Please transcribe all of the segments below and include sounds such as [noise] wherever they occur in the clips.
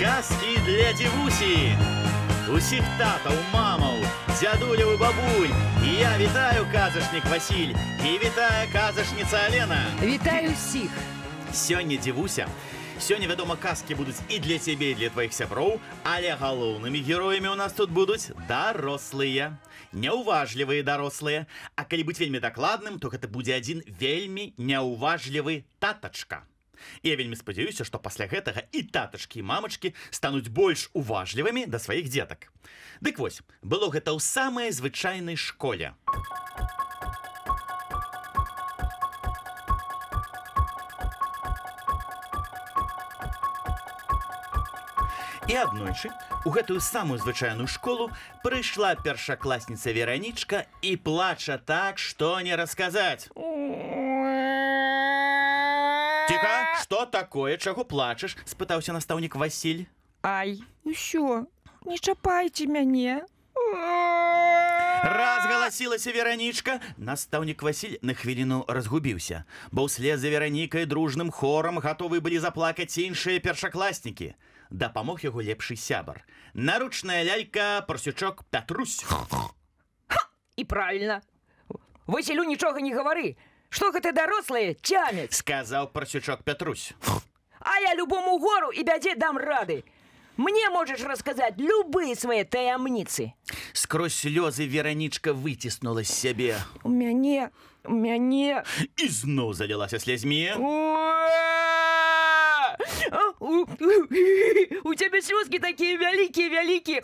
Казки для дзівусі. Усіх татаў, мамаў, дзядуляў і бабуль. І я вітаю казачнік Васіль і вітае казачніца Алена. Вітаю ўсіх. Сёння дзівуся. Сёння, вядома, казкі будуць і для цябе, і для тваіх сяброў, але галоўнымі героямі ў нас тут будуць дарослыя. Няўважлівыя дарослыя. А калі быць вельмі дакладным, то гэта будзе адзін вельмі няўважлівы татачка. Я вельмі спадзяюся, што пасля гэтага і татачкі і мамачкі стануць больш уважлівымі да сваіх дзетак. Дык вось, было гэта ў самай звычайнай школе. І аднойчы у гэтую самую звычайную школу прыйшла першакласніца веранічка і плача так, што не расказаць. Ціха, што такое, чаго плачаш? спытаўся настаўнік Васіль. Ай, усё, не чапайце мяне. Разгаласілася веранічка. Настаўнік Васіль на хвіліну разгубіўся, бо ўслед за веранікай дружным хорам гатовы былі заплакаць іншыя першакласнікі. Дапамог яго лепшы сябар. Наручная лялька, парсючок Пятрусь. І правильно. Васілю нічога не гавары. Што гэта дарослыя цямяць. Сказаў парсючок Пятрусь. А я любому гору і бядзе дам рады. Мне можаш расказаць любыя свае таямніцы. Скрозь слёзы веранічка выціснула з сябе У мяне, у мяне. і зноў залілася слязьмі. У цябе слёзкі такія вялікія, вялікія.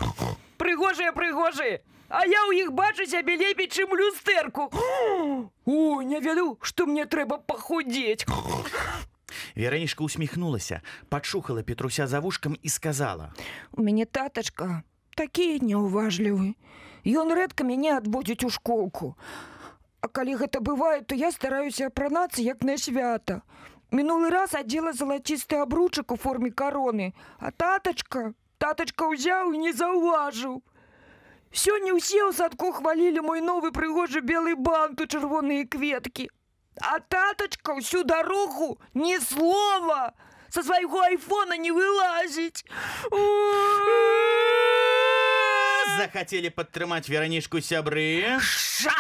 Прыгожыя, прыгожыя. А я ў іх бачу сябе лепей, чым люстэрку. [gasps] О, не веду, што мне трэба пахудзець. [gasps] Веранішка усміхнулася, пачухала Петруся за вушкам і сказала: У мяне татачка такі няўважлівы. Ён рэдка мяне адводзіць у школку. А калі гэта бывае, то я стараюся апранацца як на свята. Мінулы раз адзела залацісты абручак у форме кароны, а татачка, татачка ўзяў і не заўважыў. Сёння ўсе ў садку хвалілі мой новы прыгожы белы бант у чырвоныя кветкі. А татачка ўсю дарогу ні слова са свайго айфона не вылазіць. захацелі падтрымаць веранішку сябры. Ша!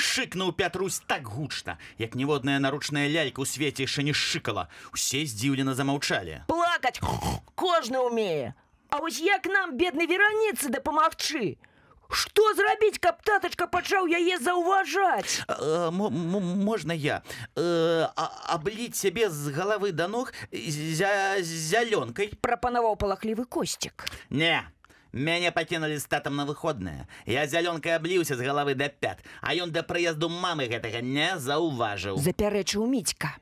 Шыкнуў Пятрусь так гучна, як ніводная наручная лялька ў свеце яшчэ не шыкала. Усе здзіўлена замаўчалі. Плакаць кожны ўмее. А вось як нам беднай вераніцы дапамагчы? Што зрабіць, каб татачка пачаў яе заўважаць? Э, мо- мо- можна я э, абліць сябе з галавы да ног зя зялёнкай. прапанаваў палахлівы косцік. Не. Мяне пакінулі з татам на выходныя. Я зялёнкай абліўся з галавы да пят, а ён да прыезду мамы гэтага не заўважыў. Запярэчыў міцька.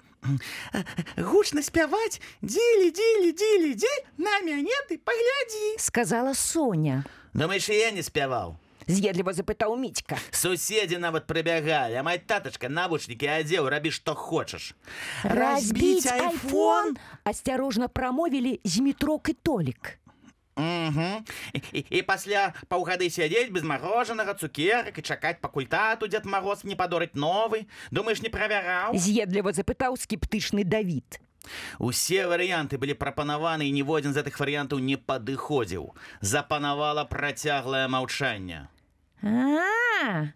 Гучна спяваць, дзілі, дзілі, дзілі, дзель на мяне ты паглядзі. Сказала Соня. Думаеш, і я не спяваў. З'едліва запытаў міцька. Суседзі нават прыбягалі, а май татачка навучнікі адзеў, рабі што хочаш. Асцярожна прамовілі змітрок і толік. Угу. І, і, і пасля паўгады сядзець без марожанага цукерак і чакаць пакуль тату дзед мароз не падорыць новы. Думаеш, не правяраў? З'едліва запытаў скептычны Давід. Усе варыянты былі прапанаваны і ніводзін з гэтых варыянтаў не падыходзіў. Запанавала працяглае маўчанне. А,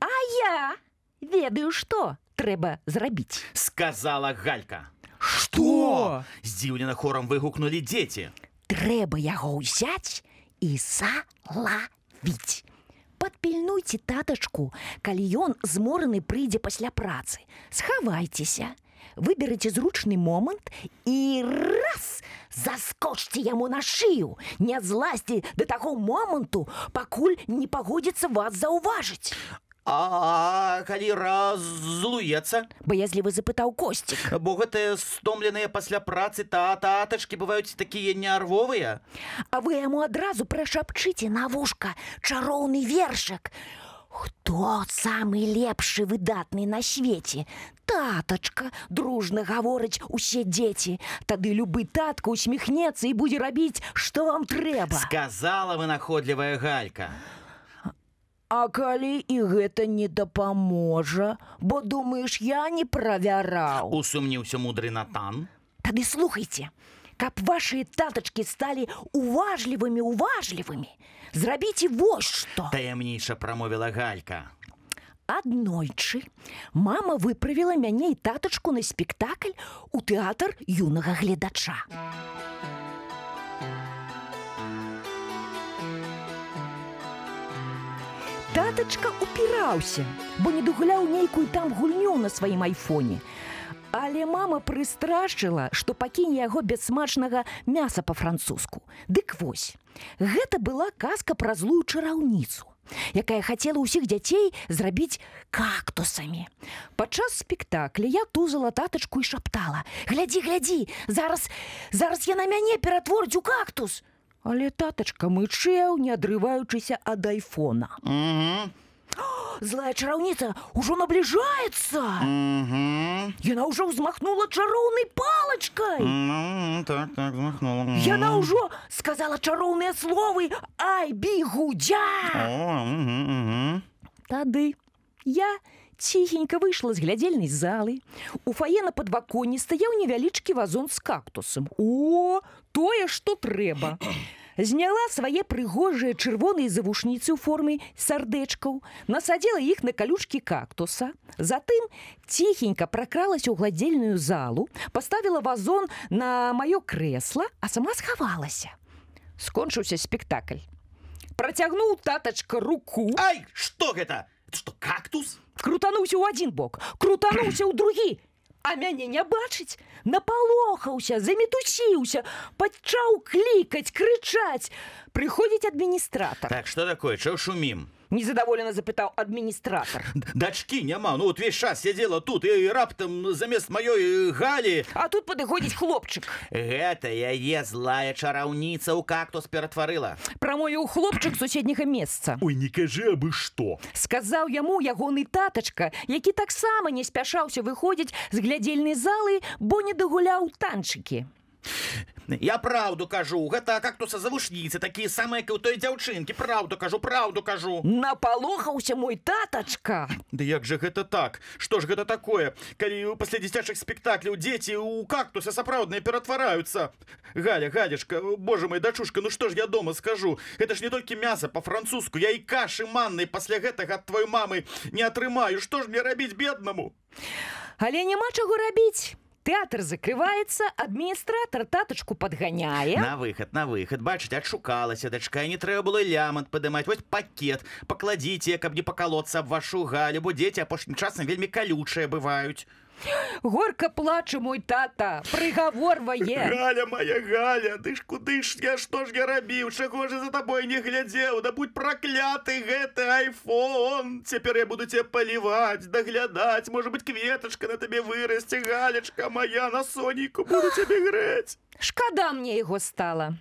а я ведаю, што трэба зрабіць. Сказала галька. Што? Здзіўлена хорам выгукнулі дзеці. Трэба яго ўзяць і залавіць. Падпільнуйце татачку, калі ён змораны прыйдзе пасля працы. Схавайцеся, выберыце зручны момант і раз заскочце яму на шыю, не зласці да таго моманту, пакуль не пагодзіцца вас заўважыць. А калі разлуецца, Баязлівы запытаў косцік. бо гэтыя стомленыя пасля працы та татачкі бываюць такія нервовыя. А вы яму адразу прашапчыце на вушка чароўны вершак. Хто самы лепшы выдатны на свеце? Татачка, дружна гавораць усе дзеці. Тады любы татка усміхнецца і будзе рабіць, што вам трэба. Сказала вынаходлівая галька. А калі і гэта не дапаможа, бо думаеш, я не правяраў. Усумніўся мудры Натан. Тады слухайце. Каб ваши татачкі сталі уважлівымі уважлівымі зрабіце вось што. Таямніча прамовіла галька. аднойчы мама выправіла мяне і татачку на спектакль у тэатр юнага гледача. Татачка упіраўся бо не дагуляў нейкую там гульню на сваім айфоне але мама прыстрашыла што пакіне яго бессмачнага мяса па-французску дык вось гэта была казка пра злую чараўніцу якая хацела ўсіх дзяцей зрабіць кактусамі. Падчас спектакля я тузала татачку і шаптала: « Глядзі, глядзі, зараз зараз я на мяне ператворыць у кактус. Але татачка мычэў, не адрываючыся ад айфона. Угу. Злая чараўніца ўжо набліжаецца. Яна ўжо ўзмахнула чароўнай палачкай. Ну, так, так, змахнула. Яна ўжо сказала чароўныя словы: Ай, бігудзя! Тады я ціхенька выйшла з глядзельнай залы. У фае на падваконні стаяў невялічкі вазон з кактусам. О, тое, што трэба. Зняла свае прыгожыя чырвоныя завушніцы ў форме сардэчкаў, насадзіла іх на калючкі кактуса. Затым ціхенька пракралася ў гладзельную залу, паставіла вазон на маё крэсла, а сама схавалася. Скончыўся спектакль. Працягнуў татачка руку, Ай, что гэта? Что, кактус? крутануўся ў адзін бок, крутануўся ў другі. А мяне не бачыць, напалохаўся, замітусіўся, пачаў клікаць, крычаць. Прыходзіць адміністратар. Так, что такое? Чего шумим? Незадаволена запытаў адміністратар. Д- Дачки няма, ну вот весь час сидела тут и раптом замест моей Гали А тут падыходзіць хлопчык. Гэта яе злая чараўніца ў кактус ператварыла. Прамовіў хлопчык суседняга месца. Ой, не кажи абы што. Сказаў яму ягоны татачка, які таксама не спяшаўся выходзіць з глядзельнай залы, бо не дагуляў танчыкі. Я праўду кажу, гэта кактуса завушніцы, такія самыя як у той дзяўчынкі, праўду кажу, праўду кажу. Напалохаўся мой татачка. Да як же гэта так? Што ж гэта такое? Калі пасля дзіцячых спектакляў дзеці ў кактуса сапраўдныя ператвараюцца. Галя, гадзяшка, божа мой дачушка, ну што ж я дома скажу? Гэта ж не толькі мяса па-французску, я і кашы маннай пасля гэтага ад тваёй мамы не атрымаю. Што ж мне рабіць беднаму? Але няма чаго рабіць. Тэатр закрываецца, адміністратор татачку падганяе. На выхад, на выхад, бачыць, адшукалася дачка, не трэба было лямант падымаць. Вось пакет, пакладзіце, каб не пакалоцца аб вашу галю, бо дзеці апошнім часам вельмі калючыя бываюць. Горка плаче мой тата, прыгаворвае. Галя моя Галя, ты ж куды ж я што ж я рабіў, чаго ж за табой не глядзеў, да будь пракляты гэты айфон. Цяпер я буду тебе паліваць, даглядаць, можа быть кветачка на табе вырасце, галечка моя на сонейку буду тебе грэць. Шкада мне яго стала.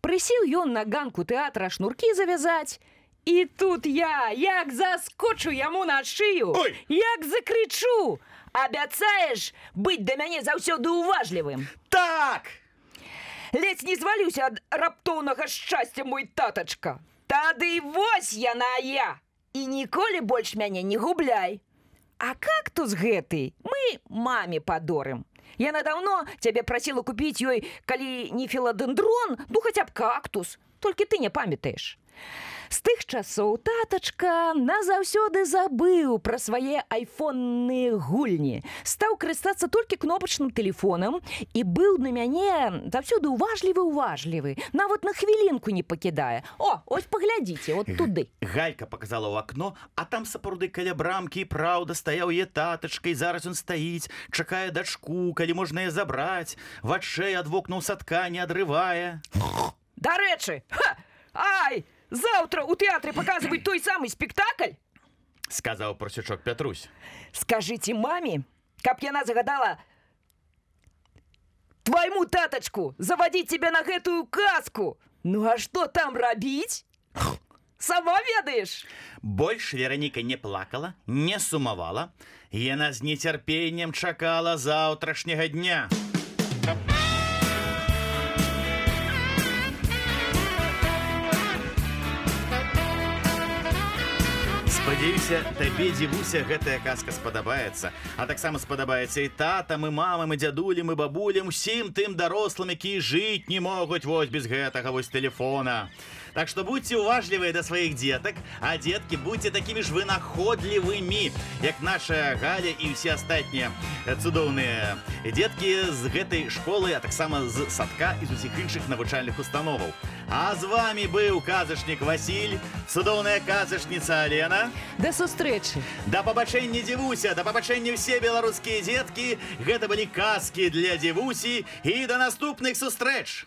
Прысіў ён на ганку тэатра шнуркі завязаць. І тут я, як заскочу яму на шыю, Ой! як закрычу, абяцаеш быць да мяне заўсёды уважлівым. Так! Ледзь не звалюся ад раптоўнага шчасця мой татачка. Тады вось яна я. І ніколі больш мяне не губляй. А кактус гэты мы маме падорым. Яна даўно цябе прасіла купіць ёй, калі не філадэндрон, ну хаця б кактус, толькі ты не памятаеш. З тых часоў татачка назаўсёды забыў пра свае айфонныя гульні, стаў карыстацца толькі кнопачным тэлефонам і быў на мяне заўсёды уважлівы уважлівы, нават на хвілінку не пакідае. О, ось паглядзіце от туды. Галька показала ў акно, а там сапраўды каля брамкі праўда стаяў е татачка і зараз ён стаіць, чакае дачку, калі можна яе забраць, вачэй ад вокнаў садка не адрывае. Дарэчы! Ай! Заўтра ў тэатры паказваюць той самы спектакль. сказаў просючок Пятрусь. Скажыце маме, каб яна загадала твайму татачку завадзіць цябе на гэтую казку. Ну а што там рабіць? Сама ведаеш. Больш Вераніка не плакала, не сумавала. Яна з нецярпеннем чакала заўтрашняга дня. Спадзяюся, табе дзівуся гэтая казка спадабаецца. А таксама спадабаецца і татам, і мамам, і дзядулем, і бабулям, усім тым дарослым, якія жыць не могуць вось без гэтага вось телефона. Так что будьте уважливые до своих деток, а детки будьте такими же вынаходливыми, як наша Галя и все остальные цудоўные детки з гэтай школы, а таксама з садка і з усіх іншых навучальных установаў. А з вами быў казачнік Васіль, цудоўная казачніца Алена. Да сустрэчы. Да пабачэння дзівуся, да пабачэння ўсе беларускія дзеткі, гэта былі казкі для дзівусі і да наступных сустрэч.